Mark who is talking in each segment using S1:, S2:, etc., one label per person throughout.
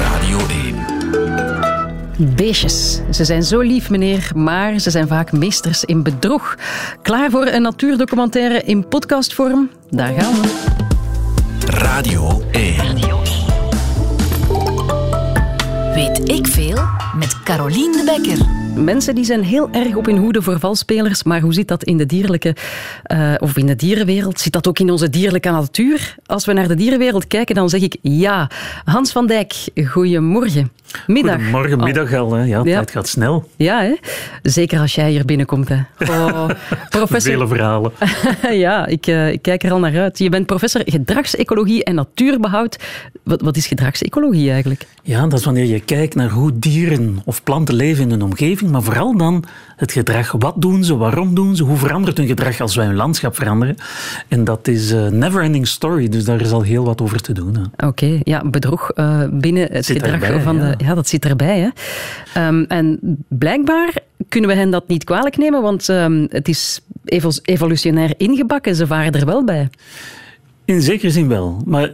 S1: Radio 1.
S2: Beestjes. Ze zijn zo lief, meneer, maar ze zijn vaak meesters in bedrog. Klaar voor een natuurdocumentaire in podcastvorm? Daar gaan we.
S1: Radio 1.
S3: Weet ik veel met Carolien de Bekker.
S2: Mensen die zijn heel erg op hun hoede voor valspelers, maar hoe zit dat in de dierlijke uh, of in de dierenwereld? Zit dat ook in onze dierlijke natuur? Als we naar de dierenwereld kijken, dan zeg ik ja. Hans van Dijk, goedemorgen. Middag.
S4: Goedemorgen, middag al. Hè. Ja, ja, tijd gaat snel.
S2: Ja, hè? zeker als jij hier binnenkomt. Hè.
S4: Oh, professor... Vele verhalen.
S2: ja, ik, uh, ik, kijk er al naar uit. Je bent professor gedragsecologie en natuurbehoud. Wat, wat is gedragsecologie eigenlijk?
S4: Ja, dat is wanneer je kijkt naar hoe dieren of planten leven in hun omgeving, maar vooral dan het gedrag. Wat doen ze? Waarom doen ze? Hoe verandert hun gedrag als wij hun landschap veranderen? En dat is een uh, never-ending story, dus daar is al heel wat over te doen.
S2: Oké, ja, bedrog uh, binnen het
S4: zit
S2: gedrag
S4: erbij,
S2: van
S4: ja.
S2: de... Ja, dat zit erbij. Hè. Um, en blijkbaar kunnen we hen dat niet kwalijk nemen, want um, het is evolutionair ingebakken. Ze varen er wel bij.
S4: In zekere zin wel, maar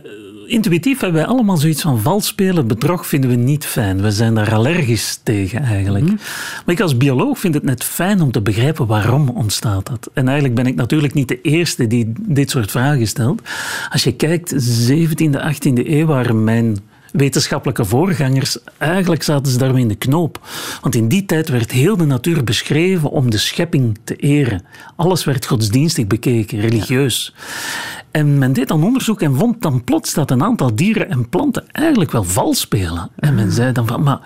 S4: intuïtief hebben wij allemaal zoiets van valspelen, bedrog vinden we niet fijn. We zijn daar allergisch tegen eigenlijk. Mm. Maar ik als bioloog vind het net fijn om te begrijpen waarom ontstaat dat. En eigenlijk ben ik natuurlijk niet de eerste die dit soort vragen stelt. Als je kijkt, 17e, 18e eeuw waren mijn wetenschappelijke voorgangers, eigenlijk zaten ze daarmee in de knoop. Want in die tijd werd heel de natuur beschreven om de schepping te eren. Alles werd godsdienstig bekeken, religieus. Ja. En men deed dan onderzoek en vond dan plots dat een aantal dieren en planten eigenlijk wel vals spelen. En men zei dan van, maar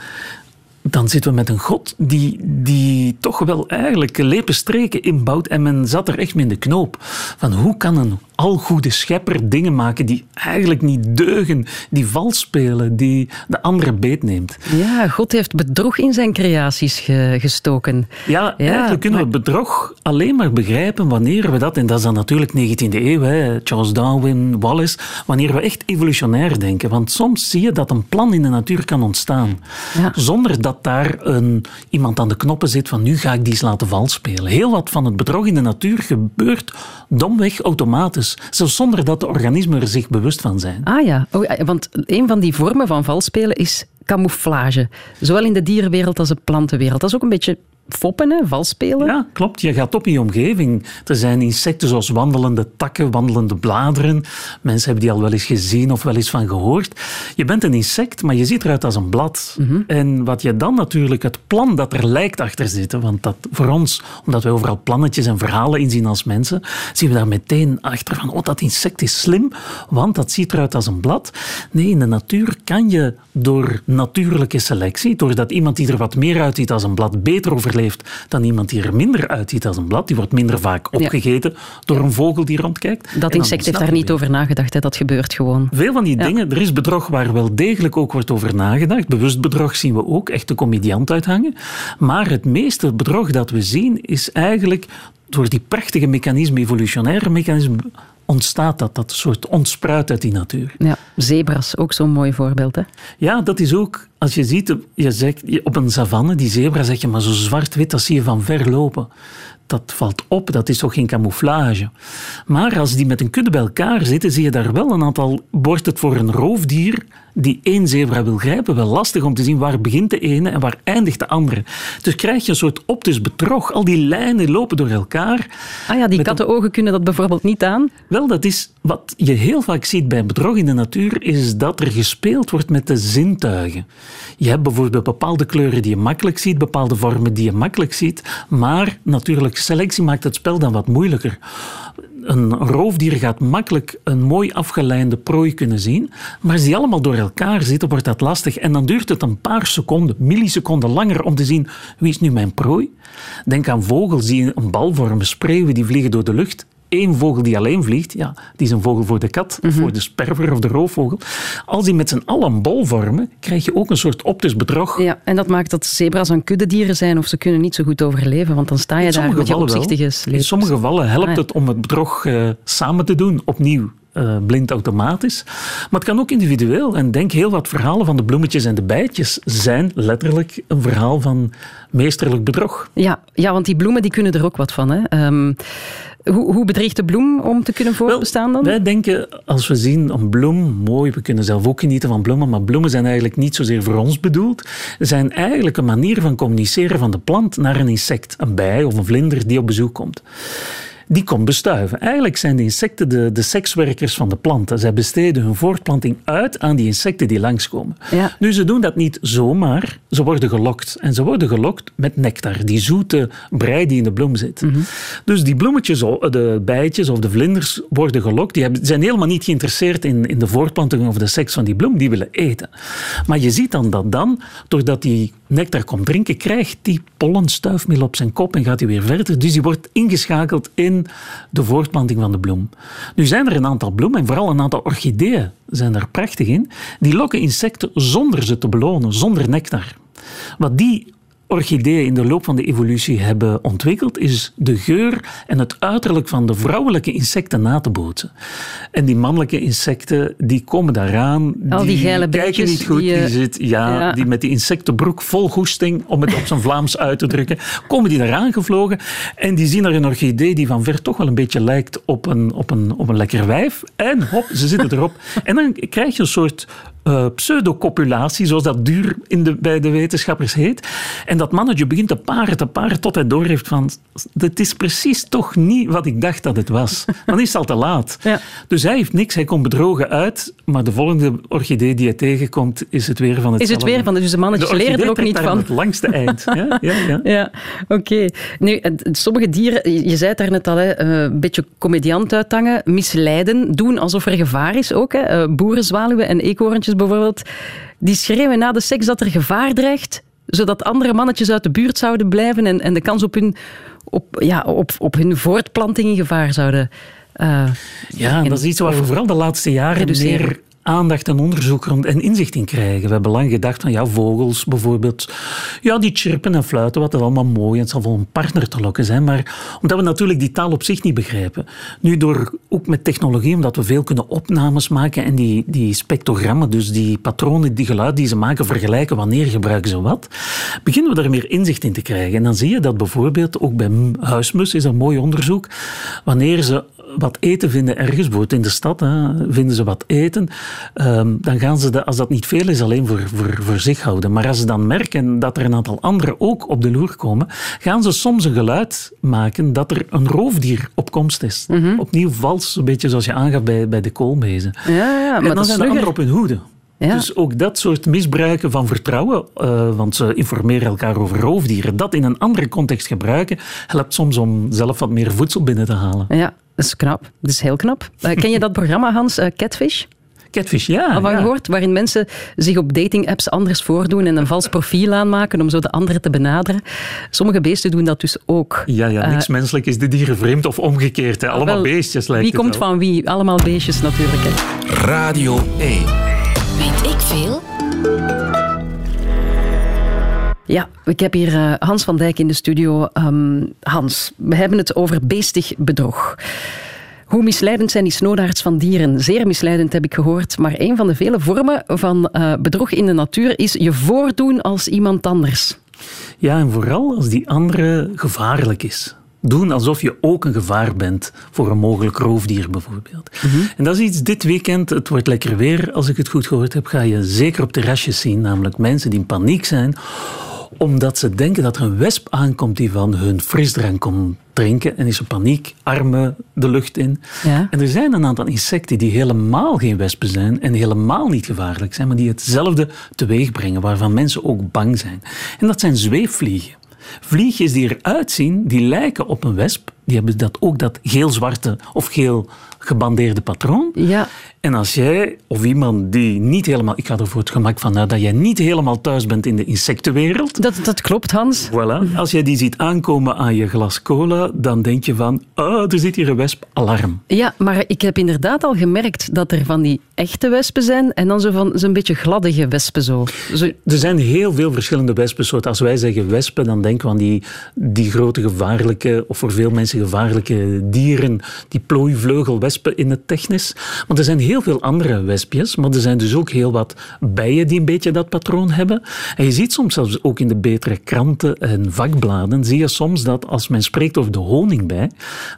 S4: dan zitten we met een god die, die toch wel eigenlijk lepen streken inbouwt. En men zat er echt mee in de knoop. Van hoe kan een algoede schepper dingen maken die eigenlijk niet deugen, die vals spelen, die de andere beetneemt.
S2: Ja, God heeft bedrog in zijn creaties ge gestoken.
S4: Ja, ja, eigenlijk kunnen maar... we bedrog alleen maar begrijpen wanneer we dat, en dat is dan natuurlijk 19e eeuw, hè, Charles Darwin, Wallace, wanneer we echt evolutionair denken. Want soms zie je dat een plan in de natuur kan ontstaan, ja. zonder dat daar een, iemand aan de knoppen zit van nu ga ik die eens laten vals spelen. Heel wat van het bedrog in de natuur gebeurt domweg automatisch. Zelfs zonder dat de organismen er zich bewust van zijn.
S2: Ah ja, oh, want een van die vormen van valspelen is camouflage. Zowel in de dierenwereld als de plantenwereld. Dat is ook een beetje foppen, hè? valspelen.
S4: Ja, klopt. Je gaat op in je omgeving. Er zijn insecten zoals wandelende takken, wandelende bladeren. Mensen hebben die al wel eens gezien of wel eens van gehoord. Je bent een insect, maar je ziet eruit als een blad.
S2: Mhm.
S4: Mm -hmm. En wat je dan natuurlijk, het plan dat er lijkt achter zitten, want dat voor ons, omdat wij overal plannetjes en verhalen inzien als mensen, zien we daar meteen achter van, oh, dat insect is slim, want dat ziet eruit als een blad. Nee, in de natuur kan je door natuurlijke selectie, doordat iemand die er wat meer uitziet als een blad beter over overleeft dan iemand die er minder uitziet als een blad. Die wordt minder vaak opgegeten ja. door een vogel die rondkijkt.
S2: Dat insect heeft daar niet over nagedacht, hè? dat gebeurt gewoon.
S4: Veel van die ja. dingen, er is bedrog waar wel degelijk ook wordt over nagedacht. Bewust bedrog zien we ook, echt de comediant uithangen. Maar het meeste bedrog dat we zien is eigenlijk door die prachtige mechanismen, evolutionaire mechanismen, ontstaat dat, dat soort ontspruit uit die natuur.
S2: Ja, zebras, ook zo'n mooi voorbeeld. Hè?
S4: Ja, dat is ook, als je ziet, je zegt, op een savanne, die zebra zeg je, maar zo zwart-wit, dat zie je van ver lopen. Dat valt op, dat is toch geen camouflage. Maar als die met een kudde bij elkaar zitten, zie je daar wel een aantal... Wordt het voor een roofdier die één zebra wil grijpen wel lastig om te zien waar begint de ene en waar eindigt de andere. Dus krijg je een soort optisch bedrog. Al die lijnen lopen door elkaar.
S2: Ah ja, die kattenogen kunnen dat bijvoorbeeld niet aan?
S4: Wel, dat is wat je heel vaak ziet bij bedrog in de natuur, is dat er gespeeld wordt met de zintuigen. Je hebt bijvoorbeeld bepaalde kleuren die je makkelijk ziet, bepaalde vormen die je makkelijk ziet, maar natuurlijk, selectie maakt het spel dan wat moeilijker een roofdier gaat makkelijk een mooi afgeleide prooi kunnen zien, maar als die allemaal door elkaar zitten, wordt dat lastig. En dan duurt het een paar seconden, milliseconden langer om te zien wie is nu mijn prooi. Denk aan vogels die een bal vormen, spreeuwen die vliegen door de lucht. Eén vogel die alleen vliegt, ja, die is een vogel voor de kat,
S2: Mhm.
S4: voor de sperver of de roofvogel. Als die met z'n allen een bol vormen, krijg je ook een soort optisch bedrog.
S2: Ja, en dat maakt dat zebra's een kuddedieren zijn of ze kunnen niet zo goed overleven, want dan sta je daar met je sleep.
S4: In sommige gevallen helpt
S2: Ah, ja.
S4: het om het bedrog eh, samen te doen, opnieuw. eh, blind automatisch. Maar het kan ook individueel. En denk heel wat verhalen van de bloemetjes en de bijtjes zijn letterlijk een verhaal van meesterlijk bedrog.
S2: Ja, ja, want die bloemen die kunnen er ook wat van. Hè. Ehm, Hoe, hoe bedriegt de bloem om te kunnen voortbestaan dan?
S4: Wij denken, als we zien een bloem, mooi, we kunnen zelf ook genieten van bloemen, maar bloemen zijn eigenlijk niet zozeer voor ons bedoeld. Ze zijn eigenlijk een manier van communiceren van de plant naar een insect, een bij of een vlinder die op bezoek komt die komt bestuiven. Eigenlijk zijn de insecten de, de sekswerkers van de planten. Zij besteden hun voortplanting uit aan die insecten die langskomen.
S2: Ja.
S4: Nu, ze doen dat niet zomaar. Ze worden gelokt. En ze worden gelokt met nectar, die zoete brei die in de bloem zit.
S2: Mhm.
S4: Dus die bloemetjes, de bijtjes of de vlinders worden gelokt. Die zijn helemaal niet geïnteresseerd in, in de voortplanting of de seks van die bloem. Die willen eten. Maar je ziet dan dat dan, doordat die nectar komt drinken, krijgt die pollen stuifmeel op zijn kop en gaat hij weer verder. Dus die wordt ingeschakeld in de voortplanting van de bloem. Nu zijn er een aantal bloemen, en vooral een aantal orchideeën zijn er prachtig in, die lokken insecten zonder ze te belonen, zonder nectar. Wat die orchideeën in de loop van de evolutie hebben ontwikkeld, is de geur en het uiterlijk van de vrouwelijke insecten na te bootsen. En die mannelijke insecten, die komen daaraan.
S2: Al die geile
S4: kijken niet goed.
S2: die,
S4: Die,
S2: eh,
S4: zit, ja,
S2: ja.
S4: die met die insectenbroek vol goesting, om het op zijn Vlaams uit te drukken, komen die daaraan gevlogen. En die zien er een orchidee die van ver toch wel een beetje lijkt op een, op een, op een lekker wijf. En hop, ze zitten erop. En dan krijg je een soort eh, pseudocopulatie, zoals dat duur in de, bij de wetenschappers heet. En dat mannetje begint te paren, te paren, tot hij doorheeft van... Het is precies toch niet wat ik dacht dat het was. Dan is het al te laat.
S2: Ja.
S4: Dus hij heeft niks, hij komt bedrogen uit. Maar de volgende orchidee die hij tegenkomt, is het weer van het
S2: Is het weer van, dus de mannetjes
S4: de
S2: leren er ook niet van.
S4: het langste eind. Ja, ja, ja.
S2: Ja, oké. Nu, sommige dieren, je zei het daarnet al, hè, eh, een beetje comediant uithangen, misleiden, doen alsof er gevaar is ook. Hè. Eh, Boerenzwaluwen en eekhoorntjes bijvoorbeeld, die schreeuwen na de seks dat er gevaar dreigt, zodat andere mannetjes uit de buurt zouden blijven en, en de kans op hun, op, ja, op, op hun voortplanting in gevaar zouden... eh,
S4: Ja, en dat is iets waar we vooral de laatste jaren
S2: Reduceren.
S4: meer aandacht en onderzoek rond en inzicht in krijgen. We hebben lang gedacht van ja, vogels bijvoorbeeld, ja, die chirpen en fluiten, wat is allemaal mooi en het zal voor een partner te lokken zijn, maar omdat we natuurlijk die taal op zich niet begrijpen. Nu door, ook met technologie, omdat we veel kunnen opnames maken en die, die spectrogrammen, dus die patronen, die geluiden die ze maken, vergelijken wanneer gebruiken ze wat, beginnen we er meer inzicht in te krijgen. En dan zie je dat bijvoorbeeld, ook bij huismus is een mooi onderzoek, wanneer ze wat eten vinden ergens, bijvoorbeeld in de stad, hè, vinden ze wat eten, ehm, dan gaan ze, als dat niet veel is, alleen voor, voor, voor zich houden. Maar als ze dan merken dat er een aantal anderen ook op de loer komen, gaan ze soms een geluid maken dat er een roofdier op komst is. Opnieuw vals, een beetje zoals je aangaf bij, bij de koolmezen.
S2: ja, ja,
S4: en
S2: maar
S4: dan
S2: dat is
S4: zijn de anderen op hun hoede.
S2: Ja.
S4: Dus ook dat soort misbruiken van vertrouwen, eh, want ze informeren elkaar over roofdieren, dat in een andere context gebruiken, helpt soms om zelf wat meer voedsel binnen te halen.
S2: Ja, dat is knap. Dat is heel knap. Eh, ken je dat programma, Hans, eh, Catfish?
S4: Catfish, ja.
S2: Al van
S4: ja.
S2: gehoord, waarin mensen zich op datingapps anders voordoen en een vals profiel aanmaken om zo de anderen te benaderen. Sommige beesten doen dat dus ook.
S4: Ja, ja, niks
S2: Eh,
S4: menselijk is de dieren vreemd of omgekeerd. Hè. Allemaal
S2: wel,
S4: beestjes lijkt
S2: Wie
S4: het
S2: komt
S4: wel.
S2: van wie? Allemaal beestjes natuurlijk. Hè.
S1: Radio 1.
S3: Weet ik veel?
S2: Ja, ik heb hier eh, Hans van Dijk in de studio. Ehm, Hans, we hebben het over beestig bedrog. Hoe misleidend zijn die snoodaards van dieren? Zeer misleidend heb ik gehoord. Maar een van de vele vormen van eh, bedrog in de natuur is je voordoen als iemand anders.
S4: Ja, en vooral als die andere gevaarlijk is. Doen alsof je ook een gevaar bent voor een mogelijk roofdier bijvoorbeeld. En dat is iets dit weekend, het wordt lekker weer, als ik het goed gehoord heb, ga je zeker op terrasjes zien, namelijk mensen die in paniek zijn omdat ze denken dat er een wesp aankomt die van hun frisdrank komt drinken en is er paniek, armen de lucht in.
S2: Ja.
S4: En er zijn een aantal insecten die helemaal geen wespen zijn en helemaal niet gevaarlijk zijn, maar die hetzelfde teweeg brengen, waarvan mensen ook bang zijn. En dat zijn zweefvliegen. Vliegjes die eruit zien, die lijken op een wesp, die hebben dat, ook dat geel-zwarte of geel gebandeerde patroon.
S2: Ja,
S4: En als jij of iemand die niet helemaal, ik ga er voor het gemak van uit dat jij niet helemaal thuis bent in de insectenwereld,
S2: dat, dat klopt, Hans.
S4: Voilà. Als jij die ziet aankomen aan je glas cola, dan denk je van, oh, er zit hier een wesp, alarm.
S2: Ja, maar ik heb inderdaad al gemerkt dat er van die echte wespen zijn en dan zo van zo'n beetje gladdige wespen. Zo. zo
S4: Er zijn heel veel verschillende wespensoorten. Als wij zeggen wespen, dan denken we aan die, die grote gevaarlijke, of voor veel mensen gevaarlijke dieren, die plooivleugelwespen in het technisch. Maar er zijn heel veel andere wespjes, maar er zijn dus ook heel wat bijen die een beetje dat patroon hebben. En je ziet soms zelfs ook in de betere kranten en vakbladen, zie je soms dat als men spreekt over de honingbij,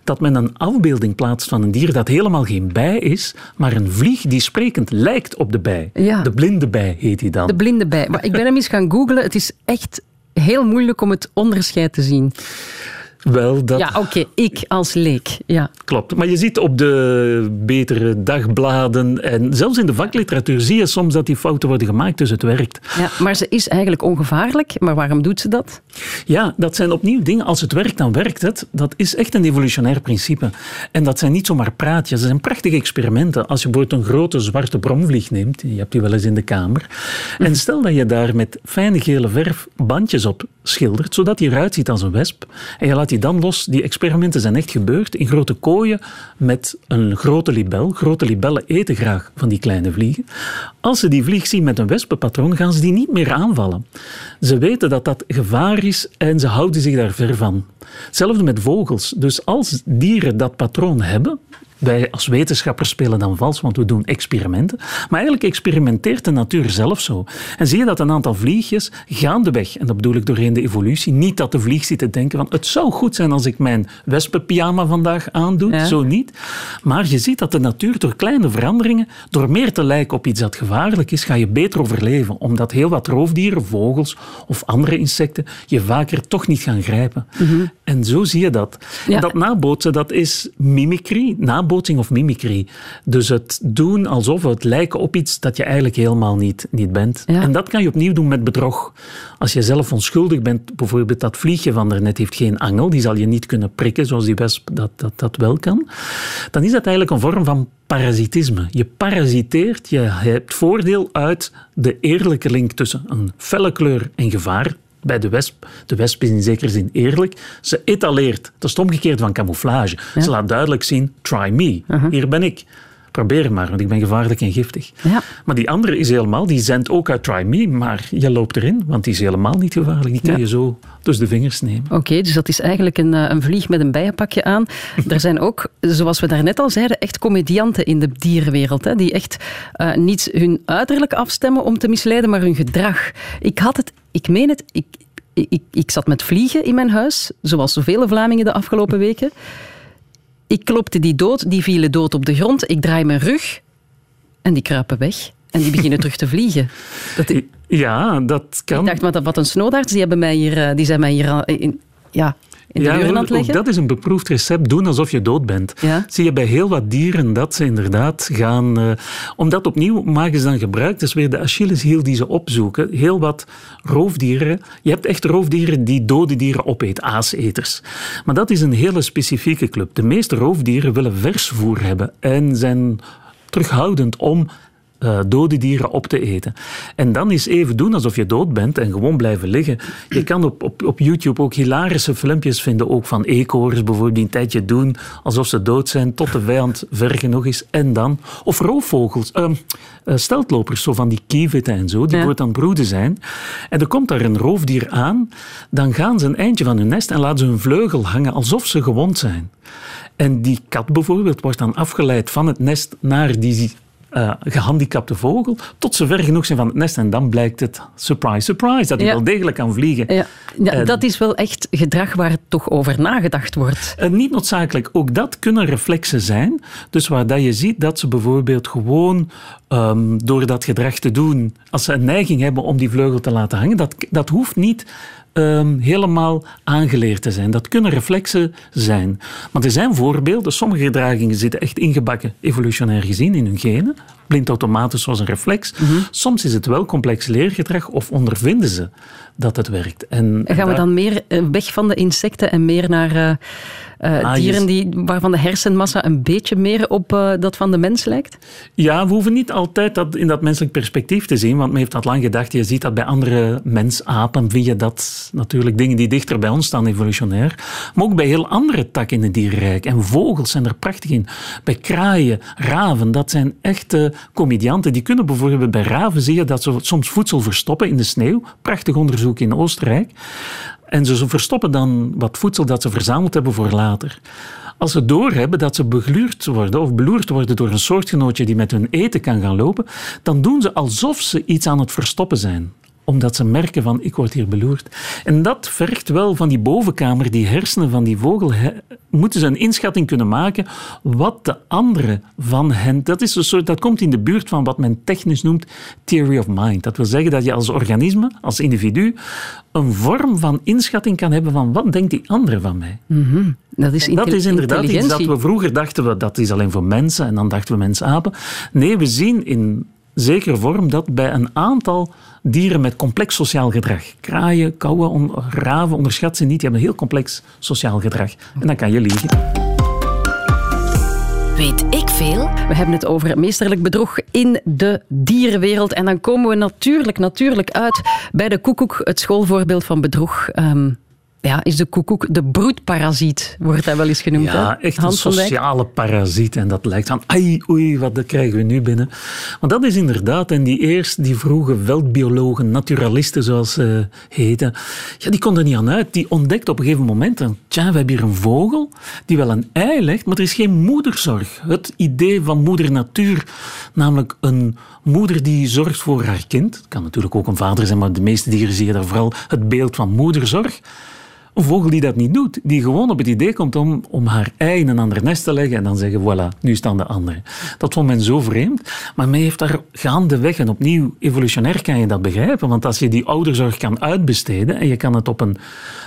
S4: dat men een afbeelding plaatst van een dier dat helemaal geen bij is, maar een vlieg die sprekend lijkt op de bij.
S2: Ja.
S4: De blinde bij heet die dan.
S2: De blinde bij. Maar ik ben hem eens gaan googlen. Het is echt heel moeilijk om het onderscheid te zien.
S4: Wel, dat
S2: Ja, oké. Ik als leek. Ja.
S4: klopt. Maar je ziet op de betere dagbladen en zelfs in de vakliteratuur zie je soms dat die fouten worden gemaakt, dus het werkt.
S2: ja. Maar ze is eigenlijk ongevaarlijk. Maar waarom doet ze dat?
S4: Ja, dat zijn opnieuw dingen. Als het werkt, dan werkt het. Dat is echt een evolutionair principe. En dat zijn niet zomaar praatjes. Dat zijn prachtige experimenten. Als je bijvoorbeeld een grote zwarte bromvlieg neemt, je hebt die wel eens in de kamer, en stel dat je daar met fijne gele verf bandjes op schildert, zodat die eruit ziet als een wesp, en je laat die dan los. Die experimenten zijn echt gebeurd in grote kooien met een grote libel. Grote libellen eten graag van die kleine vliegen. Als ze die vlieg zien met een wespenpatroon, gaan ze die niet meer aanvallen. Ze weten dat dat gevaar is en ze houden zich daar ver van. Hetzelfde met vogels. Dus als dieren dat patroon hebben, wij als wetenschappers spelen dan vals, want we doen experimenten. Maar eigenlijk experimenteert de natuur zelf zo. En zie je dat een aantal vliegjes gaandeweg, en dat bedoel ik doorheen de evolutie, niet dat de vlieg zit te denken van het zou goed zijn als ik mijn wespenpyjama vandaag aandoe,
S2: Ja.
S4: zo niet. Maar je ziet dat de natuur door kleine veranderingen, door meer te lijken op iets dat gevaarlijk is, ga je beter overleven. Omdat heel wat roofdieren, vogels of andere insecten je vaker toch niet gaan grijpen. En zo zie je dat.
S2: Ja.
S4: En dat nabootsen, dat is mimicry, nabootsing of mimicry. Dus het doen alsof het lijken op iets dat je eigenlijk helemaal niet, niet bent.
S2: Ja.
S4: En dat kan je opnieuw doen met bedrog. Als je zelf onschuldig bent, bijvoorbeeld dat vliegje van daarnet heeft geen angel, die zal je niet kunnen prikken zoals die wesp dat, dat, dat wel kan, dan is dat eigenlijk een vorm van parasitisme. Je parasiteert, je hebt voordeel uit de eerlijke link tussen een felle kleur en gevaar. Bij de wesp, de wesp is in zekere zin eerlijk. Ze etaleert. Dat is het omgekeerde van camouflage. Ze laat duidelijk zien, try me. Hier ben ik. Probeer maar, want ik ben gevaarlijk en giftig.
S2: Ja.
S4: Maar die andere is helemaal, die zendt ook uit try me, maar je loopt erin, want die is helemaal niet gevaarlijk. Die kan
S2: Ja.
S4: je zo tussen de vingers nemen.
S2: Oké, dus dat is eigenlijk een, eh, een vlieg met een bijenpakje aan. Er zijn ook, zoals we daarnet al zeiden, echt comedianten in de dierenwereld. Hè, die echt eh, niet hun uiterlijk afstemmen om te misleiden, maar hun gedrag. Ik had het, ik meen het, ik, ik, ik zat met vliegen in mijn huis, zoals zoveel Vlamingen de afgelopen weken. Ik klopte die dood, die vielen dood op de grond. Ik draai mijn rug en die kruipen weg. En die beginnen terug te vliegen. Dat, ik
S4: Ja, dat kan.
S2: dacht, wat, wat een snoodaards, die, hebben mij hier, eh, die zijn mij hier in, ja, in de
S4: ja,
S2: aan het
S4: ook
S2: leggen.
S4: dat is een beproefd recept. Doen alsof je dood bent.
S2: Ja.
S4: Zie je bij heel wat dieren dat ze inderdaad gaan... eh, omdat opnieuw maken ze dan gebruik, dat is weer de Achilleshiel die ze opzoeken. Heel wat roofdieren. Je hebt echt roofdieren die dode dieren opeten, aaseters. Maar dat is een hele specifieke club. De meeste roofdieren willen vers voer hebben en zijn terughoudend om eh, dode dieren op te eten. En dan is even doen alsof je dood bent en gewoon blijven liggen. Je kan op, op, op YouTube ook hilarische filmpjes vinden, ook van eekhoorns bijvoorbeeld, die een tijdje doen alsof ze dood zijn, tot de vijand ver genoeg is en dan. Of roofvogels, eh, steltlopers, zo van die kieviten en zo, die
S2: Ja.
S4: wordt aan het broeden zijn. En er komt daar een roofdier aan, dan gaan ze een eindje van hun nest en laten ze hun vleugel hangen alsof ze gewond zijn. En die kat bijvoorbeeld wordt dan afgeleid van het nest naar die eh, gehandicapte vogel, tot ze ver genoeg zijn van het nest. En dan blijkt het, surprise, surprise, dat hij
S2: Ja.
S4: wel degelijk kan vliegen.
S2: Ja, ja, dat is wel echt gedrag waar toch over nagedacht wordt.
S4: Niet noodzakelijk. Ook dat kunnen reflexen zijn. Dus waar dat je ziet dat ze bijvoorbeeld gewoon ehm, door dat gedrag te doen, als ze een neiging hebben om die vleugel te laten hangen, dat, dat hoeft niet ehm, helemaal aangeleerd te zijn. Dat kunnen reflexen zijn. Maar er zijn voorbeelden. Sommige gedragingen zitten echt ingebakken, evolutionair gezien, in hun genen. Blind automatisch zoals een reflex. Soms is het wel complex leergedrag of ondervinden ze dat het werkt. En, en
S2: Gaan we dan meer eh, weg van de insecten en meer naar eh, eh,
S4: Ah,
S2: dieren die, waarvan de hersenmassa een beetje meer op eh, dat van de mens lijkt?
S4: Ja, we hoeven niet altijd dat in dat menselijk perspectief te zien, want men heeft dat lang gedacht. Je ziet dat bij andere mensapen, vind je dat natuurlijk dingen die dichter bij ons staan, evolutionair. Maar ook bij heel andere takken in het dierenrijk. En vogels zijn er prachtig in. Bij kraaien, raven, dat zijn echte comedianten, die kunnen bijvoorbeeld bij raven zie je dat ze soms voedsel verstoppen in de sneeuw. Prachtig onderzoek in Oostenrijk. En ze verstoppen dan wat voedsel dat ze verzameld hebben voor later. Als ze doorhebben dat ze begluurd worden of beloerd worden door een soortgenootje die met hun eten kan gaan lopen, dan doen ze alsof ze iets aan het verstoppen zijn omdat ze merken van ik word hier beloerd. En dat vergt wel van die bovenkamer, die hersenen van die vogel, moeten ze een inschatting kunnen maken wat de andere van hen... Dat, is een soort, dat komt in de buurt van wat men technisch noemt theory of mind. Dat wil zeggen dat je als organisme, als individu, een vorm van inschatting kan hebben van wat denkt die andere van mij.
S2: Mm Dat is,
S4: dat is inderdaad iets dat we vroeger dachten, we, dat is alleen voor mensen en dan dachten we mensen-apen. Nee, we zien in zekere vorm dat bij een aantal dieren met complex sociaal gedrag. Kraaien, kauwen, raven, onderschat ze niet. Die hebben een heel complex sociaal gedrag. En dan kan je liegen.
S3: Weet ik veel?
S2: We hebben het over meesterlijk bedrog in de dierenwereld. En dan komen we natuurlijk, natuurlijk uit bij de koekoek, het schoolvoorbeeld van bedrog. Um, ja, is de koekoek de broedparasiet, wordt hij wel eens genoemd.
S4: Ja,
S2: hè?
S4: echt een sociale parasiet. En dat lijkt aan, ai, oei, wat krijgen we nu binnen. Want dat is inderdaad, en die eerst, die vroege veldbiologen, naturalisten zoals ze heten, ja, die konden er niet aan uit. Die ontdekten op een gegeven moment, tja, we hebben hier een vogel die wel een ei legt, maar er is geen moederzorg. Het idee van moeder natuur, namelijk een moeder die zorgt voor haar kind. Het kan natuurlijk ook een vader zijn, maar de meeste dieren zie je daar vooral het beeld van moederzorg. Een vogel die dat niet doet, die gewoon op het idee komt om, om haar ei in een ander nest te leggen en dan zeggen, voilà, nu staan de anderen. Dat vond men zo vreemd, maar men heeft daar gaandeweg, en opnieuw evolutionair kan je dat begrijpen, want als je die ouderzorg kan uitbesteden en je kan het op een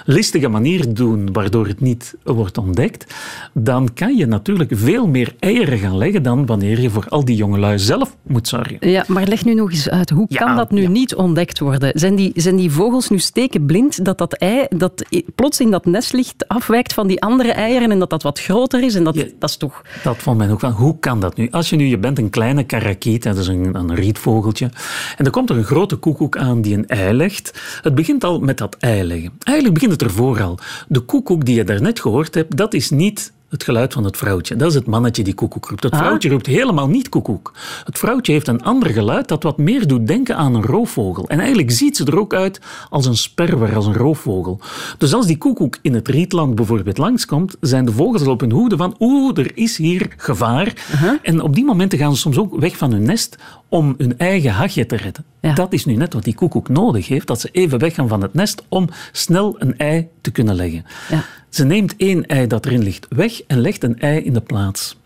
S4: listige manier doen, waardoor het niet wordt ontdekt, dan kan je natuurlijk veel meer eieren gaan leggen dan wanneer je voor al die jongelui zelf moet zorgen.
S2: Ja, maar leg nu nog eens uit, hoe kan dat nu niet ontdekt worden? Zijn die, zijn die vogels nu stekenblind dat dat ei, dat plots in dat nest ligt, afwijkt van die andere eieren en dat dat wat groter is. En dat, dat is toch...
S4: Dat vond men ook van, hoe kan dat nu? Als je nu, je bent een kleine karakiet, dat is een, een rietvogeltje, en er komt er een grote koekoek aan die een ei legt. Het begint al met dat ei leggen. Eigenlijk begint het ervoor al. De koekoek die je daarnet gehoord hebt, dat is niet het geluid van het vrouwtje. Dat is het mannetje die koekoek roept. Het ah. vrouwtje roept helemaal niet koekoek. Het vrouwtje heeft een ander geluid dat wat meer doet denken aan een roofvogel. En eigenlijk ziet ze er ook uit als een sperwer, als een roofvogel. Dus als die koekoek in het rietland bijvoorbeeld langskomt, zijn de vogels al op hun hoede van oeh, er is hier gevaar. En op die momenten gaan ze soms ook weg van hun nest om hun eigen hachje te redden. Dat is nu net wat die koekoek nodig heeft, dat ze even weggaan van het nest om snel een ei te kunnen leggen. Ja. Ze neemt één ei dat erin ligt weg en legt een ei in de plaats.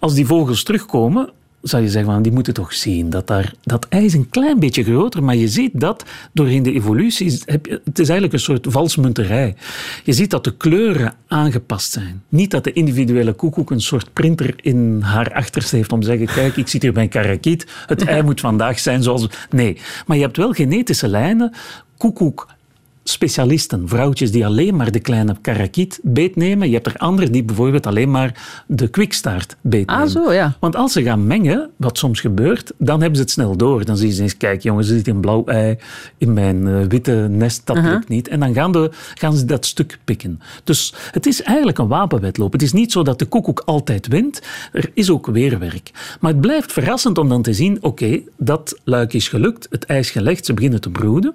S4: Als die vogels terugkomen, zou je zeggen, van, die moeten toch zien dat daar, dat ei is een klein beetje groter, maar je ziet dat doorheen de evolutie, heb je, het is eigenlijk een soort valsmunterij. Je ziet dat de kleuren aangepast zijn. Niet dat de individuele koekoek een soort printer in haar achterste heeft om te zeggen, kijk, ik zit hier bij een karakiet, het ei moet vandaag zijn zoals... Nee, maar je hebt wel genetische lijnen. Koekoek specialisten, vrouwtjes die alleen maar de kleine karakiet beetnemen. Je hebt er anderen die bijvoorbeeld alleen maar de kwikstaart beetnemen.
S2: Ah, zo, ja.
S4: Want als ze gaan mengen, wat soms gebeurt, dan hebben ze het snel door. Dan zien ze eens, kijk jongens, er zit een blauw ei in mijn eh, witte nest, dat uh lukt niet. En dan gaan, de, gaan ze dat stuk pikken. Dus het is eigenlijk een wapenwedloop. Het is niet zo dat de koekoek altijd wint. Er is ook weerwerk. Maar het blijft verrassend om dan te zien, oké, dat luik is gelukt, het ijs gelegd, ze beginnen te broeden.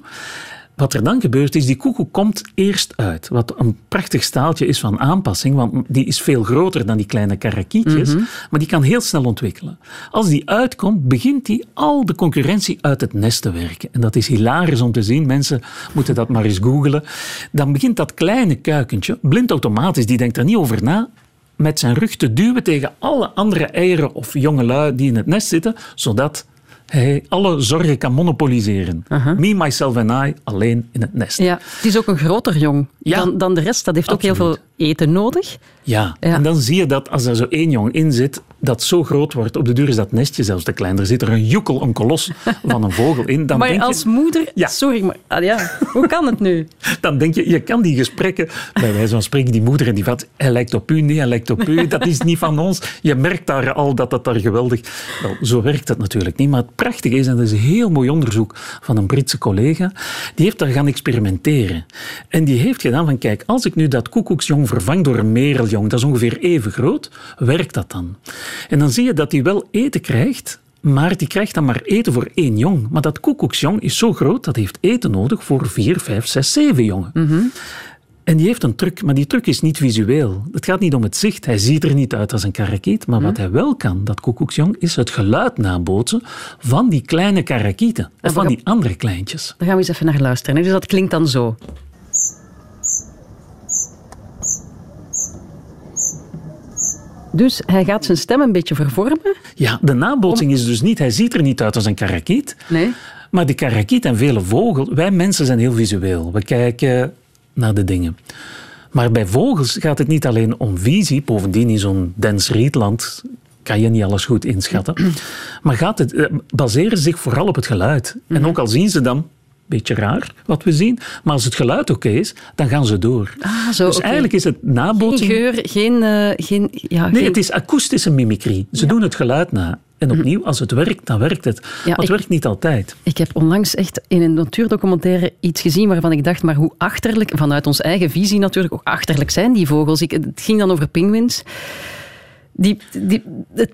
S4: Wat er dan gebeurt is, die koekoek komt eerst uit. Wat een prachtig staaltje is van aanpassing, want die is veel groter dan die kleine karakietjes, mhm. maar die kan heel snel ontwikkelen. Als die uitkomt, begint die al de concurrentie uit het nest te werken. En dat is hilarisch om te zien. Mensen moeten dat maar eens googelen. Dan begint dat kleine kuikentje, blind automatisch, die denkt er niet over na, met zijn rug te duwen tegen alle andere eieren of jonge lui die in het nest zitten, zodat hij alle zorgen kan monopoliseren. Me, myself en I alleen in het nest.
S2: Ja, het is ook een groter jong dan, dan de rest. Dat heeft ook heel veel eten nodig.
S4: Ja. en dan zie je dat als er zo één jong in zit, dat zo groot wordt. Op de duur is dat nestje zelfs te klein. Er zit er een joekel, een kolos van een vogel in. Dan
S2: maar
S4: denk
S2: als moeder... Ja. Sorry, maar ah, ja, hoe kan het nu?
S4: Dan denk je, je kan die gesprekken... Bij wijze van spreken, die moeder en die vat... Hij lijkt op u, nee, hij lijkt op u. Dat is niet van ons. Je merkt daar al dat dat daar geweldig... Wel, zo werkt het natuurlijk niet. Maar het prachtige is, en dat is een heel mooi onderzoek van een Britse collega, die heeft daar gaan experimenteren. En die heeft gedaan van, kijk, als ik nu dat koekoeksjong vervang door een mereljong, dat is ongeveer even groot, werkt dat dan? En dan zie je dat hij wel eten krijgt, Maar die krijgt dan maar eten voor één jong. Maar dat koekoeksjong is zo groot, dat heeft eten nodig voor vier, vijf, zes, zeven jongen. En die heeft een truc, maar die truc is niet visueel. Het gaat niet om het zicht. Hij ziet er niet uit als een karakiet. Maar wat hij wel kan, dat koekoeksjong, is het geluid nabootsen van die kleine karakieten. Of van die andere kleintjes.
S2: Daar gaan we eens even naar luisteren. Dus dat klinkt dan zo. Dus hij gaat zijn stem een beetje vervormen.
S4: Ja, de nabootsing is dus niet... Hij ziet er niet uit als een karakiet.
S2: Nee.
S4: Maar die karakiet en vele vogels... Wij mensen zijn heel visueel. We kijken naar de dingen. Maar bij vogels gaat het niet alleen om visie. Bovendien in zo'n dens rietland kan je niet alles goed inschatten. Maar gaat het, eh, baseren zich vooral op het geluid. En ook al zien ze dan... Beetje raar wat we zien. Maar als het geluid oké is, dan gaan ze door.
S2: Ah, zo,
S4: dus eigenlijk is het
S2: Geen
S4: nabootsing.
S2: geur, geen... eh, geen ja,
S4: Nee,
S2: geen-
S4: het is akoestische mimicry. Ze doen het geluid na. En opnieuw, als het werkt, dan werkt het. maar het
S2: ik-
S4: werkt niet altijd.
S2: Ik heb onlangs echt in een natuurdocumentaire iets gezien waarvan ik dacht, maar hoe achterlijk, vanuit onze eigen visie natuurlijk, hoe achterlijk zijn die vogels. Ik, het ging dan over pinguïns. Die, die,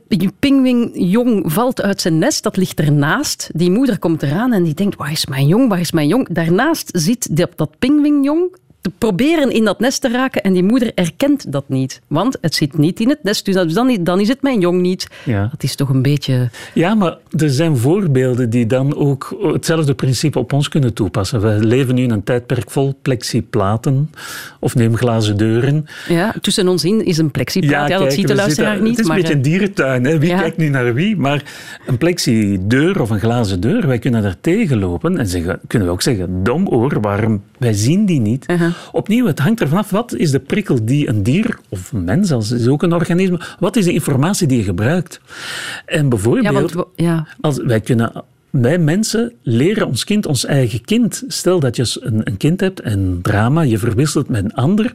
S2: die pinguïnjong valt uit zijn nest, dat ligt ernaast. Die moeder komt eraan en die denkt, waar is mijn jong, waar is mijn jong? Daarnaast zit dat, dat pinguïnjong te proberen in dat nest te raken en die moeder erkent dat niet. Want het zit niet in het nest, dus dan, dan is het mijn jong niet.
S4: Ja.
S2: Dat is toch een beetje...
S4: Ja, maar er zijn voorbeelden die dan ook hetzelfde principe op ons kunnen toepassen. We leven nu in een tijdperk vol plexiplaten of neem glazen deuren.
S2: Ja, tussen ons in is een plexiplaat. Ja, dat ziet de luisteraar
S4: zitten-
S2: niet.
S4: Het is
S2: maar,
S4: een beetje een
S2: eh,
S4: dierentuin. Hè? Wie
S2: Ja.
S4: kijkt nu naar wie? Maar een plexideur of een glazen deur, wij kunnen daar tegenlopen en zeggen, kunnen we ook zeggen, domoor, waarom? Wij zien die niet. Opnieuw, het hangt ervan af, wat is de prikkel die een dier, of een mens, als is ook een organisme, wat is de informatie die je gebruikt? En bijvoorbeeld...
S2: ja, want ja.
S4: Als wij kunnen. Wij mensen leren ons kind ons eigen kind. Stel dat je een, een kind hebt en drama, je verwisselt met een ander.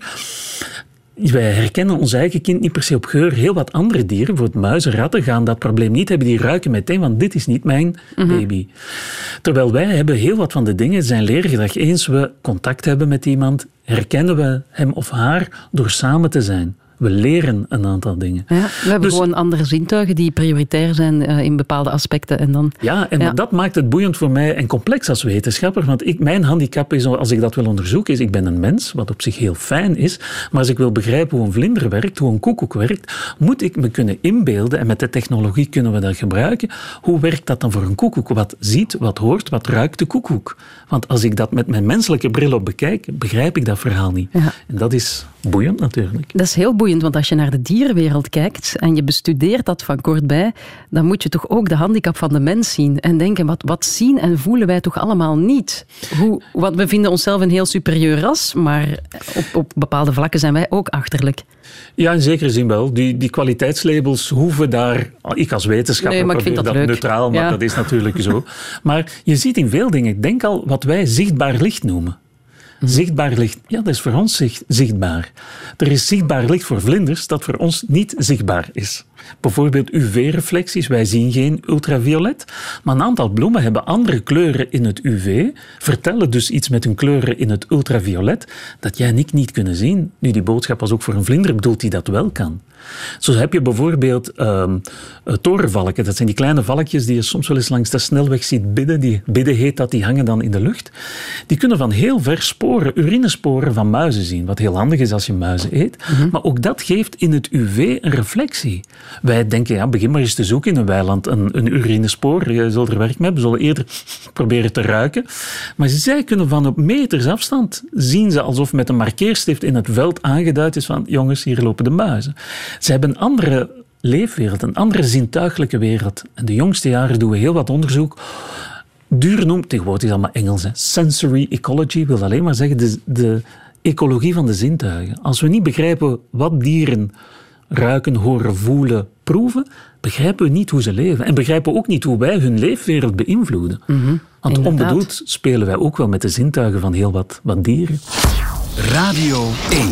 S4: Wij herkennen ons eigen kind niet per se op geur. Heel wat andere dieren, bijvoorbeeld muizen, ratten, gaan dat probleem niet hebben. Die ruiken meteen, want dit is niet mijn baby. Terwijl wij hebben heel wat van de dingen, zijn leergedrag. Eens we contact hebben met iemand, herkennen we hem of haar door samen te zijn. We leren een aantal dingen.
S2: Ja, we hebben
S4: Dus-
S2: gewoon andere zintuigen die prioritair zijn eh, in bepaalde aspecten. En dan,
S4: Ja, en
S2: Ja.
S4: dat maakt het boeiend voor mij en complex als wetenschapper. Want ik, mijn handicap is, als ik dat wil onderzoeken, is ik ben een mens, wat op zich heel fijn is. Maar als ik wil begrijpen hoe een vlinder werkt, hoe een koekoek werkt, moet ik me kunnen inbeelden, en met de technologie kunnen we dat gebruiken, hoe werkt dat dan voor een koekoek? Wat ziet, wat hoort, wat ruikt de koekoek? Want als ik dat met mijn menselijke bril op bekijk, begrijp ik dat verhaal niet.
S2: Ja.
S4: En dat is boeiend natuurlijk.
S2: dat is heel boeiend, want als je naar de dierenwereld kijkt en je bestudeert dat van kortbij, dan moet je toch ook de handicap van de mens zien en denken, wat, wat zien en voelen wij toch allemaal niet? Hoe, want we vinden onszelf een heel superieur ras, maar op, op bepaalde vlakken zijn wij ook achterlijk.
S4: Ja, in zekere zin wel. Die, die kwaliteitslabels hoeven daar... Ik als wetenschapper
S2: Nee, maar ik vind dat
S4: neutraal, maar
S2: Ja.
S4: dat is natuurlijk zo. Maar je ziet in veel dingen, denk al wat wij zichtbaar licht noemen.
S2: Mhm.
S4: Zichtbaar licht, ja, dat is voor ons zicht- zichtbaar. Er is zichtbaar licht voor vlinders dat voor ons niet zichtbaar is. Bijvoorbeeld UV-reflecties, wij zien geen ultraviolet. Maar een aantal bloemen hebben andere kleuren in het UV, vertellen dus iets met hun kleuren in het ultraviolet, dat jij en ik niet kunnen zien. Nu, die boodschap was ook voor een vlinder bedoeld die dat wel kan. Zo heb je bijvoorbeeld eh, torenvalken. Dat zijn die kleine valkjes die je soms wel eens langs de snelweg ziet bidden. Die bidden heet dat, die hangen dan in de lucht. Die kunnen van heel ver sporen, urinesporen van muizen zien. Wat heel handig is als je muizen eet. Maar ook dat geeft in het UV een reflectie. Wij denken, ja, begin maar eens te zoeken in een weiland een, een urinespoor. Je zult er werk mee hebben. We zullen eerder proberen te ruiken. Maar zij kunnen van op meters afstand zien ze alsof met een markeerstift in het veld aangeduid is van jongens, hier lopen de muizen. Ze hebben een andere leefwereld, een andere zintuigelijke wereld. En de jongste jaren doen we heel wat onderzoek. Duur noemt, tegenwoordig is allemaal Engels, sensory ecology wil alleen maar zeggen de, de ecologie van de zintuigen. Als we niet begrijpen wat dieren ruiken, horen, voelen, proeven, begrijpen we niet hoe ze leven. En begrijpen we ook niet hoe wij hun leefwereld beïnvloeden. Want
S2: inderdaad.
S4: onbedoeld spelen wij ook wel met de zintuigen van heel wat, wat dieren.
S1: Radio 1.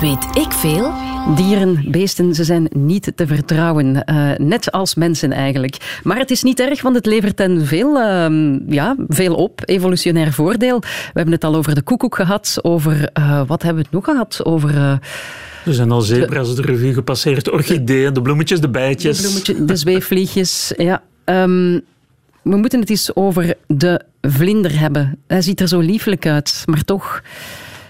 S3: Weet ik veel?
S2: Dieren, beesten, ze zijn niet te vertrouwen. Eh, net als mensen eigenlijk. Maar het is niet erg, want het levert hen veel, ehm, ja, veel op. Evolutionair voordeel. We hebben het al over de koekoek gehad. Over, eh, wat hebben we het nog gehad? Over eh,
S4: Er zijn al zebra's de revue gepasseerd, de orchideeën, de bloemetjes, de
S2: de,
S4: bijtjes.
S2: bloemetje, de zweefvliegjes. Ja. Ehm, we moeten het eens over de vlinder hebben. Hij ziet er zo liefelijk uit, maar toch...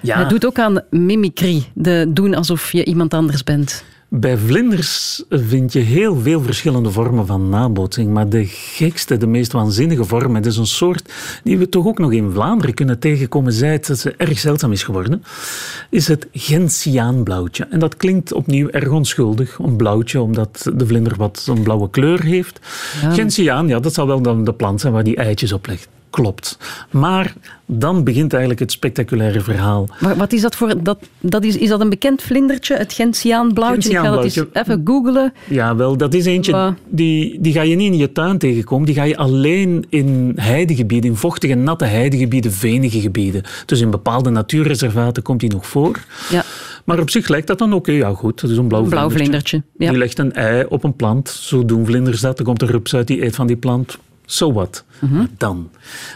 S4: Ja.
S2: Hij doet ook aan mimicry, de doen alsof je iemand anders bent.
S4: Bij vlinders vind je heel veel verschillende vormen van nabootsing. Maar de gekste, de meest waanzinnige vorm, het is een soort die we toch ook nog in Vlaanderen kunnen tegenkomen, zij het dat ze erg zeldzaam is geworden, is het gentiaanblauwtje. En dat klinkt opnieuw erg onschuldig, een blauwtje, omdat de vlinder wat een blauwe kleur heeft.
S2: Ja.
S4: Gentiaan, ja, dat zal wel dan de plant zijn waar die eitjes op legt. Klopt. Maar dan begint eigenlijk het spectaculaire verhaal.
S2: Maar wat is dat voor... Dat, dat is, is dat een bekend vlindertje, het Gentiaanblauwtje? Ik ga dat eens even googlen.
S4: Ja, wel, dat is eentje, die, die ga je niet in je tuin tegenkomen. Die ga je alleen in heidegebieden, in vochtige, natte heidegebieden, venige gebieden. Dus in bepaalde natuurreservaten komt die nog voor.
S2: Ja,
S4: Maar op zich lijkt dat dan oké. ja, goed, dat is een blauw,
S2: een blauw
S4: vlindertje.
S2: vlindertje. Ja.
S4: Die legt een ei op een plant. Zo doen vlinders dat. Er komt een rups uit die eet van die plant. So what?
S2: Mhm.
S4: Dan?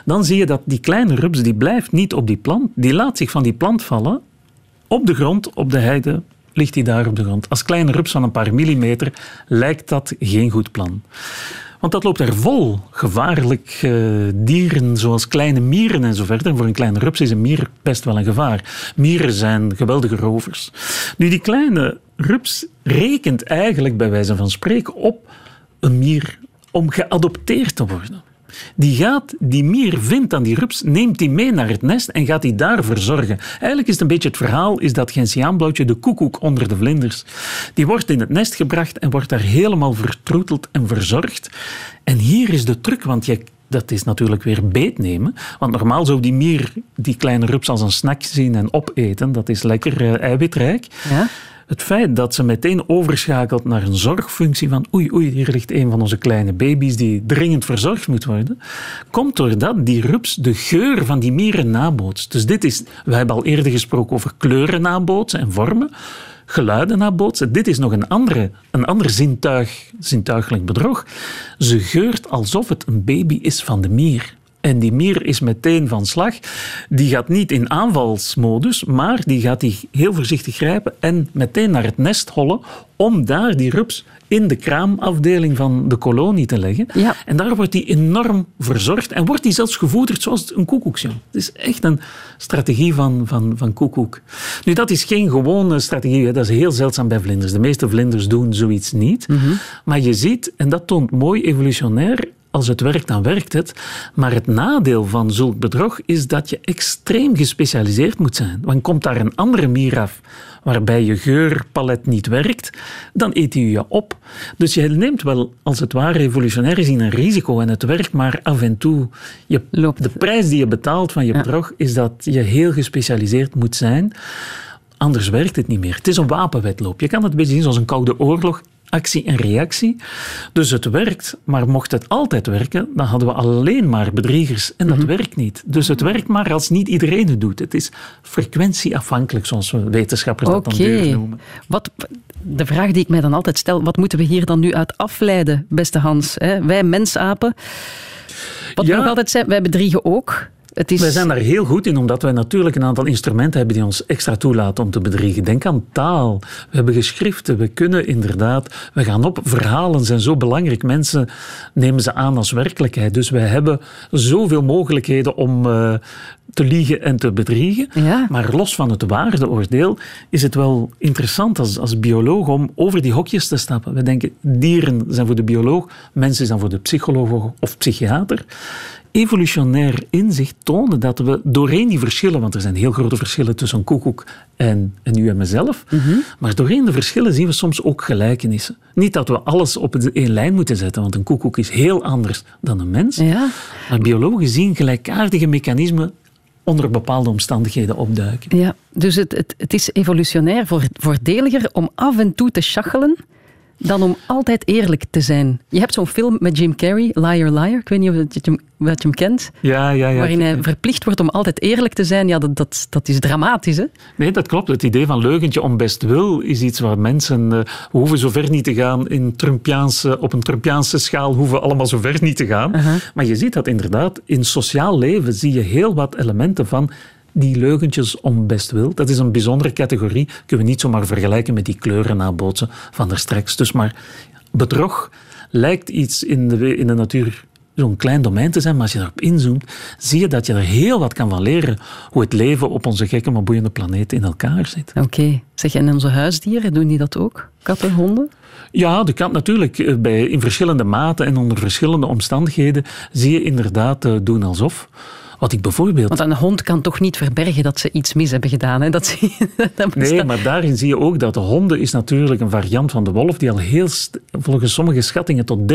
S4: Dan zie je dat die kleine rups, die blijft niet op die plant. Die laat zich van die plant vallen. Op de grond, op de heide, ligt hij daar op de grond. Als kleine rups van een paar millimeter lijkt dat geen goed plan. Want dat loopt er vol gevaarlijk eh, dieren, zoals kleine mieren en zo verder. Voor een kleine rups is een mier best wel een gevaar. Mieren zijn geweldige rovers. Nu, die kleine rups rekent eigenlijk bij wijze van spreken op een mier om geadopteerd te worden. Die gaat, die mier vindt aan die rups, neemt die mee naar het nest en gaat die daar verzorgen. Eigenlijk is het een beetje het verhaal, is dat Gentiaanblauwtje de koekoek onder de vlinders. Die wordt in het nest gebracht en wordt daar helemaal vertroeteld en verzorgd. En hier is de truc, want je, dat is natuurlijk weer beetnemen. Want normaal zou die mier die kleine rups als een snack zien en opeten. Dat is lekker eh, eiwitrijk.
S2: Ja.
S4: Het feit dat ze meteen overschakelt naar een zorgfunctie van oei, oei, hier ligt een van onze kleine baby's die dringend verzorgd moet worden, komt doordat die rups de geur van die mieren nabootst. Dus dit is, we hebben al eerder gesproken over kleuren nabootsen en vormen, geluiden nabootsen. Dit is nog een, andere, een ander zintuig, zintuigelijk bedrog. Ze geurt alsof het een baby is van de mier. En die mier is meteen van slag. Die gaat niet in aanvalsmodus, maar die gaat die heel voorzichtig grijpen en meteen naar het nest hollen om daar die rups in de kraamafdeling van de kolonie te leggen.
S2: Ja.
S4: En daar wordt die enorm verzorgd en wordt die zelfs gevoederd zoals een koekoeksjong. Het is echt een strategie van, van, van koekoek. Nu, dat is geen gewone strategie. hè. Dat is heel zeldzaam bij vlinders. De meeste vlinders doen zoiets niet. Maar je ziet, en dat toont mooi evolutionair, als het werkt, dan werkt het. Maar het nadeel van zulk bedrog is dat je extreem gespecialiseerd moet zijn. Want komt daar een andere mier af waarbij je geurpalet niet werkt, dan eet hij je op. Dus je neemt wel, als het ware, evolutionair gezien een risico en het werkt, maar af en toe... Je,
S2: Loopt
S4: de prijs die je betaalt van je bedrog is dat je heel gespecialiseerd moet zijn. Anders werkt het niet meer. Het is een wapenwedloop. Je kan het een beetje zien zoals een koude oorlog. Actie en reactie. Dus het werkt, maar mocht het altijd werken, dan hadden we alleen maar bedriegers. En dat werkt niet. Dus het werkt maar als niet iedereen het doet. Het is frequentieafhankelijk, zoals we wetenschappers dat dan duur noemen.
S2: Wat, de vraag die ik mij dan altijd stel, wat moeten we hier dan nu uit afleiden, beste Hans? Hè? Wij mensapen. Wat we
S4: Ja.
S2: nog altijd zijn, wij bedriegen ook. Het
S4: Wij zijn daar heel goed in, omdat wij natuurlijk een aantal instrumenten hebben die ons extra toelaten om te bedriegen. Denk aan taal. We hebben geschriften. We kunnen inderdaad... We gaan op. Verhalen zijn zo belangrijk. Mensen nemen ze aan als werkelijkheid. Dus wij hebben zoveel mogelijkheden om eh, te liegen en te bedriegen.
S2: Ja.
S4: Maar los van het waardeoordeel is het wel interessant als, als bioloog om over die hokjes te stappen. We denken, dieren zijn voor de bioloog, mensen zijn voor de psycholoog of psychiater. Evolutionair inzicht toonde dat we doorheen die verschillen, want er zijn heel grote verschillen tussen een koekoek en, en u en mezelf, maar doorheen de verschillen zien we soms ook gelijkenissen. Niet dat we alles op één lijn moeten zetten, want een koekoek is heel anders dan een mens.
S2: Ja.
S4: Maar biologen zien gelijkaardige mechanismen onder bepaalde omstandigheden opduiken.
S2: Ja, dus het, het, het is evolutionair voor, voordeliger om af en toe te schachelen dan om altijd eerlijk te zijn. Je hebt zo'n film met Jim Carrey, Liar Liar. Ik weet niet of je hem, wat je hem kent.
S4: Ja, ja, ja.
S2: waarin hij verplicht wordt om altijd eerlijk te zijn. Ja, dat, dat, dat is dramatisch, hè?
S4: Nee, dat klopt. Het idee van leugentje om best wil is iets waar mensen... eh, we hoeven zo ver niet te gaan in Trumpiaanse, op een Trumpiaanse schaal hoeven we allemaal zo ver niet te gaan. Maar je ziet dat inderdaad in sociaal leven zie je heel wat elementen van die leugentjes om best wil. Dat is een bijzondere categorie. Kunnen we niet zomaar vergelijken met die kleuren nabootsen van daar straks. Dus maar bedrog lijkt iets in de, in de natuur zo'n klein domein te zijn, maar als je erop inzoomt, zie je dat je er heel wat kan van leren hoe het leven op onze gekke maar boeiende planeet in elkaar zit.
S2: Oké. Zeg, en onze huisdieren, doen die dat ook? Katten, honden?
S4: Ja, de kat natuurlijk. eh, Bij, in verschillende maten en onder verschillende omstandigheden zie je inderdaad eh, doen alsof. Wat ik bijvoorbeeld...
S2: Want een hond kan toch niet verbergen dat ze iets mis hebben gedaan. Hè? Dat zie je, dat
S4: Nee, maar daarin zie je ook dat de honden is natuurlijk een variant van de wolf die al heel, volgens sommige schattingen tot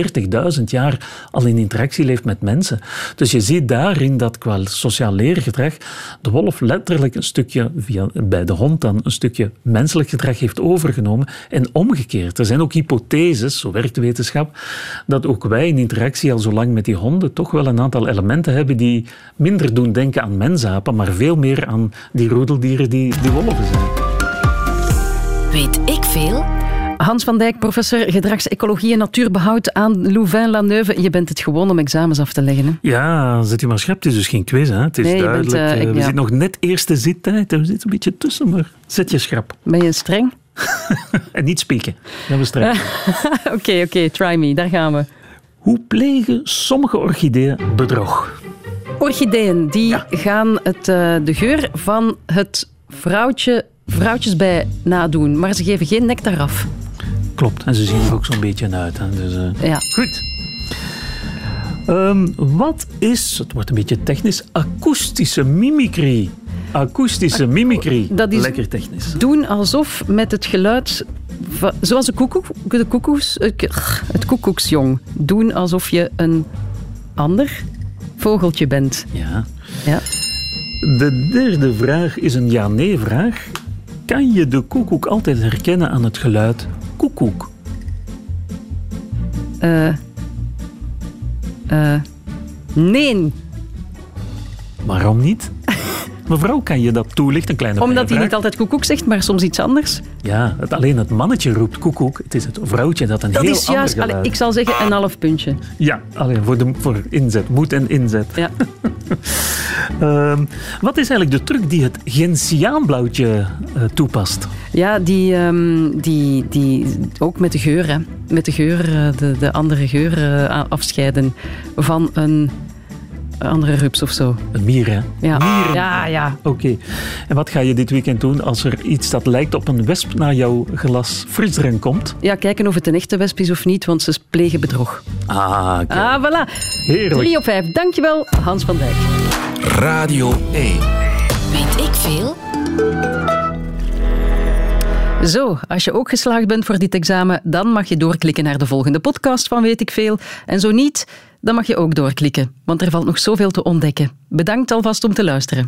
S4: 30.000 jaar al in interactie leeft met mensen. Dus je ziet daarin dat qua sociaal leergedrag de wolf letterlijk een stukje, via, bij de hond dan, een stukje menselijk gedrag heeft overgenomen en omgekeerd. Er zijn ook hypotheses, zo werkt de wetenschap, dat ook wij in interactie al zo lang met die honden toch wel een aantal elementen hebben die minder doen denken aan mensapen, maar veel meer aan die roedeldieren die, die wolven zijn.
S3: Weet ik veel?
S2: Hans van Dijk, professor gedragsecologie en natuurbehoud aan Louvain-la-Neuve. Je bent het gewoon om examens af te leggen. Hè?
S4: Ja, zet je maar scherp. Het is dus geen quiz, hè. Het is
S2: Nee, je bent,
S4: duidelijk.
S2: eh,
S4: we zitten nog net eerste zittijd. We zitten een beetje tussen, maar zet je schrap.
S2: Ben je streng?
S4: En niet spieken. Dat we straks.
S2: Oké, oké, try me. Daar gaan we.
S4: Hoe plegen sommige orchideeën bedrog?
S2: Orchideeën, die gaan het, eh, de geur van het vrouwtje, vrouwtjesbij nadoen. Maar ze geven geen nectar af.
S4: Klopt. En ze zien er ook zo'n beetje uit. Hè. Dus, eh,
S2: Ja.
S4: Goed. Ehm, wat is, het wordt een beetje technisch, akoestische mimicry? Akoestische mimicry.
S2: dat is-
S4: Lekker technisch.
S2: Doen alsof met het geluid... Zoals de, koekoek, de koekoes, het koekoeksjong. Doen alsof je een ander vogeltje bent.
S4: Ja.
S2: Ja.
S4: De derde vraag is een ja-nee-vraag. Kan je de koekoek altijd herkennen aan het geluid koekoek?
S2: Eh eh, nee,
S4: Waarom niet? Mevrouw, kan je dat toelichten? Een kleine
S2: omdat hij niet altijd koekoek zegt, maar soms iets anders.
S4: Ja, het, alleen het mannetje roept koekoek. Het is het vrouwtje dat een
S2: Dat
S4: heel
S2: is
S4: ander
S2: juist, allee, ik zal zeggen, een half puntje.
S4: Ja, alleen voor, de, voor inzet. Moed en inzet.
S2: Ja.
S4: Ehm, wat is eigenlijk de truc die het gentiaanblauwtje eh, toepast?
S2: Ja, die, ehm, die, die ook met de geur, hè. met de geur, eh, de, de andere geur eh, afscheiden van een andere rups of zo.
S4: Een mier, hè?
S2: Ja,
S4: Mieren.
S2: ja, ja.
S4: Oké. En wat ga je dit weekend doen als er iets dat lijkt op een wesp naar jouw glas frisdrank komt?
S2: Ja, kijken of het een echte wesp is of niet, want ze plegen bedrog.
S4: Ah, kijk.
S2: Ah, voilà.
S4: Heerlijk.
S2: 3 op 5. Dankjewel, Hans van Dijk.
S1: Radio 1.
S3: Weet ik veel?
S2: Zo, als je ook geslaagd bent voor dit examen, dan mag je doorklikken naar de volgende podcast van Weet ik Veel. En zo niet, dan mag je ook doorklikken, want er valt nog zoveel te ontdekken. Bedankt alvast om te luisteren.